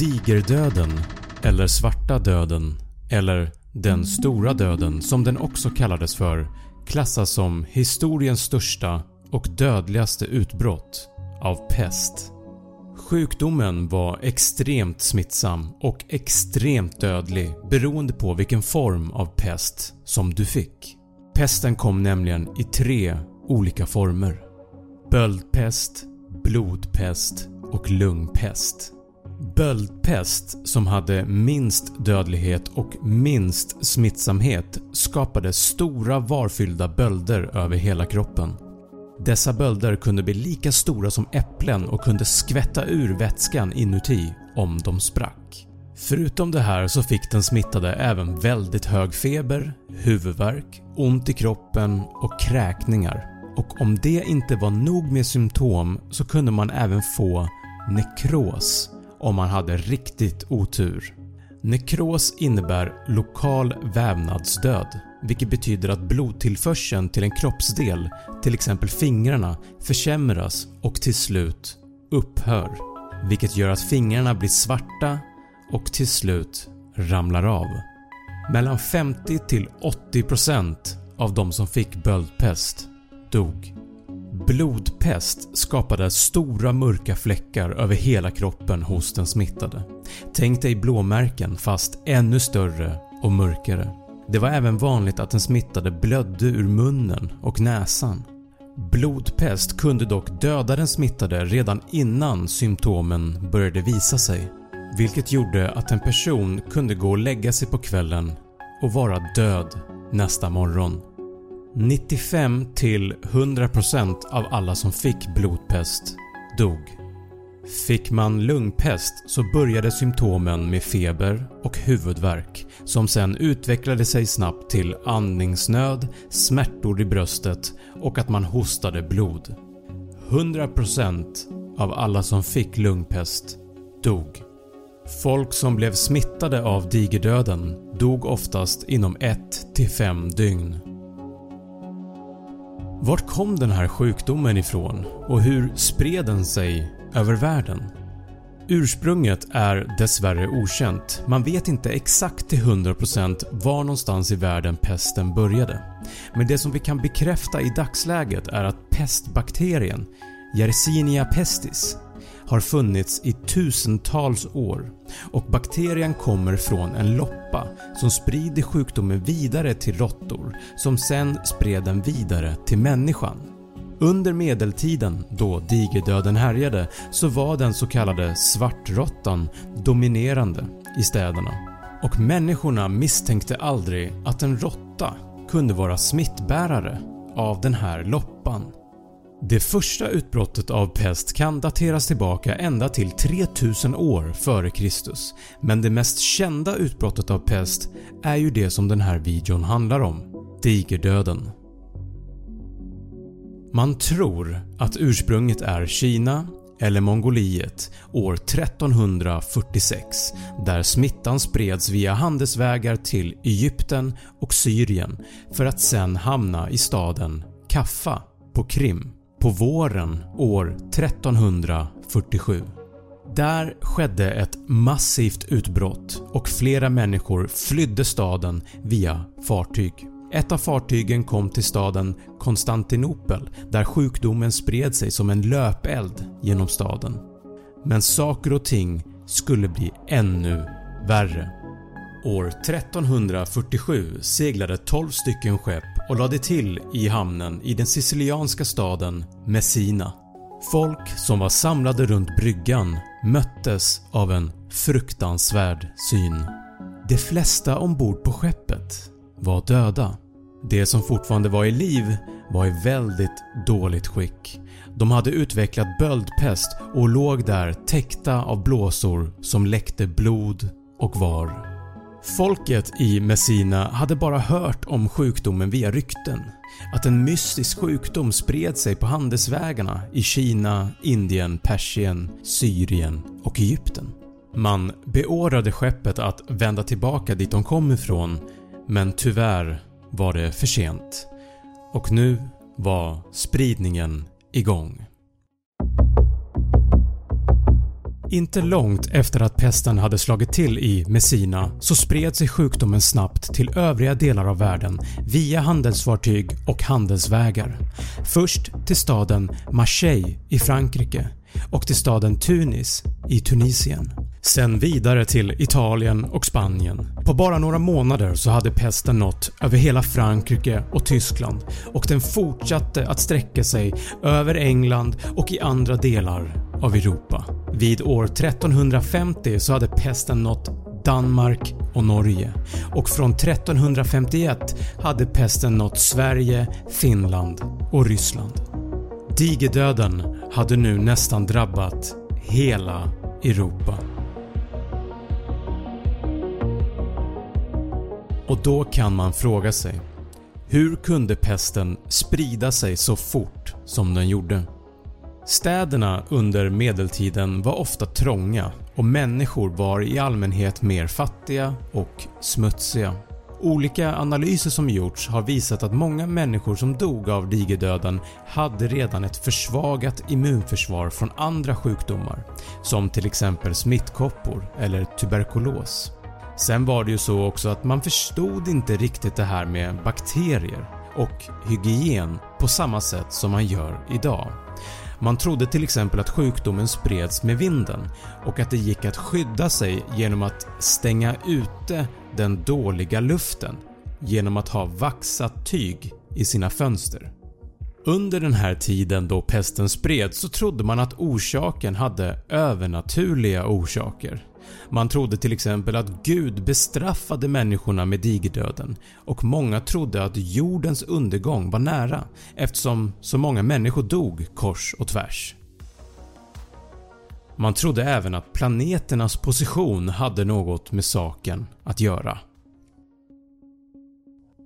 Digerdöden, eller Svarta döden, eller Den stora döden som den också kallades för klassas som historiens största och dödligaste utbrott av pest. Sjukdomen var extremt smittsam och extremt dödlig beroende på vilken form av pest som du fick. Pesten kom nämligen i tre olika former. Böldpest, blodpest och lungpest. Böldpest som hade minst dödlighet och minst smittsamhet skapade stora varfyllda bölder över hela kroppen. Dessa bölder kunde bli lika stora som äpplen och kunde skvätta ur vätskan inuti om de sprack. Förutom det här så fick den smittade även väldigt hög feber, huvudvärk, ont i kroppen och kräkningar. Och om det inte var nog med symptom så kunde man även få nekros om man hade riktigt otur. Nekros innebär lokal vävnadsdöd vilket betyder att blodtillförseln till en kroppsdel, till exempel fingrarna, försämras och till slut upphör. Vilket gör att fingrarna blir svarta och till slut ramlar av. Mellan 50-80% av de som fick böldpest dog. Blodpest skapade stora mörka fläckar över hela kroppen hos den smittade. Tänk dig blåmärken fast ännu större och mörkare. Det var även vanligt att den smittade blödde ur munnen och näsan. Blodpest kunde dock döda den smittade redan innan symptomen började visa sig vilket gjorde att en person kunde gå och lägga sig på kvällen och vara död nästa morgon. 95-100% av alla som fick blodpest dog. Fick man lungpest så började symptomen med feber och huvudvärk som sen utvecklade sig snabbt till andningsnöd, smärtor i bröstet och att man hostade blod. 100% av alla som fick lungpest dog. Folk som blev smittade av digerdöden dog oftast inom 1-5 dygn. Vart kom den här sjukdomen ifrån och hur spred den sig över världen? Ursprunget är dessvärre okänt. Man vet inte exakt till 100% var någonstans i världen pesten började. Men det som vi kan bekräfta i dagsläget är att pestbakterien Yersinia pestis har funnits i tusentals år och bakterien kommer från en loppa som sprider sjukdomen vidare till råttor som sen spred den vidare till människan. Under medeltiden, då digerdöden härjade, så var den så kallade svartråttan dominerande i städerna och människorna misstänkte aldrig att en råtta kunde vara smittbärare av den här loppan. Det första utbrottet av pest kan dateras tillbaka ända till 3000 år före Kristus men det mest kända utbrottet av pest är ju det som den här videon handlar om – digerdöden. Man tror att ursprunget är Kina eller Mongoliet år 1346 där smittan spreds via handelsvägar till Egypten och Syrien för att sen hamna i staden Kaffa på Krim på våren år 1347. Där skedde ett massivt utbrott och flera människor flydde staden via fartyg. Ett av fartygen kom till staden Konstantinopel där sjukdomen spred sig som en löpeld genom staden. Men saker och ting skulle bli ännu värre. År 1347 seglade 12 stycken skepp och lade till i hamnen i den sicilianska staden Messina. Folk som var samlade runt bryggan möttes av en fruktansvärd syn. De flesta ombord på skeppet var döda. De som fortfarande var i liv var i väldigt dåligt skick. De hade utvecklat böldpest och låg där täckta av blåsor som läckte blod och var. Folket i Messina hade bara hört om sjukdomen via rykten. Att en mystisk sjukdom spred sig på handelsvägarna i Kina, Indien, Persien, Syrien och Egypten. Man beordrade skeppet att vända tillbaka dit de kom ifrån men tyvärr var det för sent och nu var spridningen igång. Inte långt efter att pesten hade slagit till i Messina så spred sig sjukdomen snabbt till övriga delar av världen via handelsfartyg och handelsvägar. Först till staden Marseille i Frankrike och till staden Tunis i Tunisien. Sen vidare till Italien och Spanien. På bara några månader så hade pesten nått över hela Frankrike och Tyskland och den fortsatte att sträcka sig över England och i andra delar av Europa. Vid år 1350 så hade pesten nått Danmark och Norge och från 1351 hade pesten nått Sverige, Finland och Ryssland. Digerdöden hade nu nästan drabbat hela Europa. Och då kan man fråga sig hur kunde pesten sprida sig så fort som den gjorde? Städerna under medeltiden var ofta trånga och människor var i allmänhet mer fattiga och smutsiga. Olika analyser som gjorts har visat att många människor som dog av digerdöden hade redan ett försvagat immunförsvar från andra sjukdomar som till exempel smittkoppor eller tuberkulos. Sen var det ju så också att man förstod inte riktigt det här med bakterier och hygien på samma sätt som man gör idag. Man trodde till exempel att sjukdomen spreds med vinden och att det gick att skydda sig genom att stänga ute den dåliga luften genom att ha vaxat tyg i sina fönster. Under den här tiden då pesten spreds så trodde man att orsaken hade övernaturliga orsaker. Man trodde till exempel att Gud bestraffade människorna med digerdöden och många trodde att jordens undergång var nära eftersom så många människor dog kors och tvärs. Man trodde även att planeternas position hade något med saken att göra.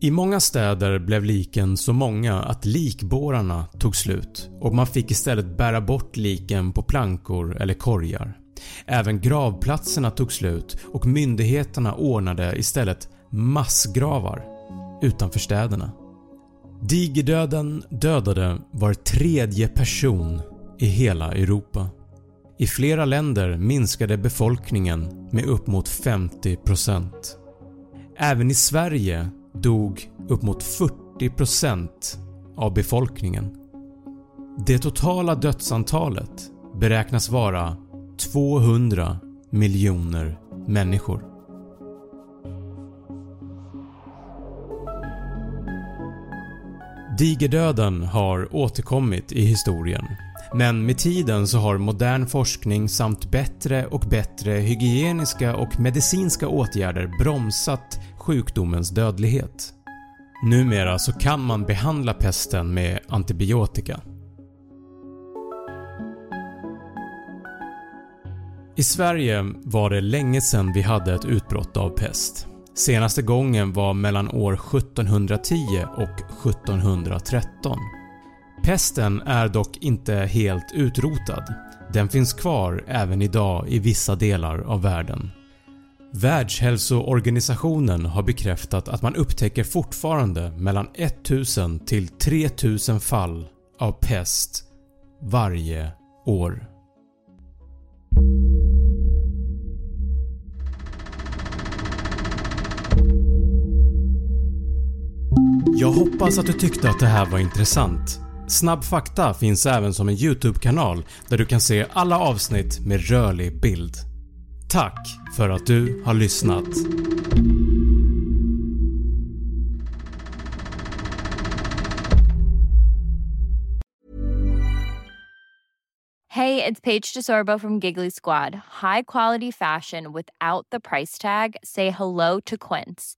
I många städer blev liken så många att likbårarna tog slut och man fick istället bära bort liken på plankor eller korgar. Även gravplatserna tog slut och myndigheterna ordnade istället massgravar utanför städerna. Digerdöden dödade var tredje person i hela Europa. I flera länder minskade befolkningen med upp mot 50%. Även i Sverige dog upp mot 40% av befolkningen. Det totala dödsantalet beräknas vara 200 miljoner människor. Digerdöden har återkommit i historien men med tiden så har modern forskning samt bättre och bättre hygieniska och medicinska åtgärder bromsat sjukdomens dödlighet. Numera så kan man behandla pesten med antibiotika. I Sverige var det länge sedan vi hade ett utbrott av pest. Senaste gången var mellan år 1710 och 1713. Pesten är dock inte helt utrotad. Den finns kvar även idag i vissa delar av världen. Världshälsoorganisationen har bekräftat att man upptäcker fortfarande mellan 1000 till 3000 fall av pest varje år. Jag hoppas att du tyckte att det här var intressant. Snabb fakta finns även som en YouTube-kanal där du kan se alla avsnitt med rörlig bild. Tack för att du har lyssnat. Hey, it's Paige DeSorbo from Giggly Squad. High quality fashion without the price tag. Say hello to Quince.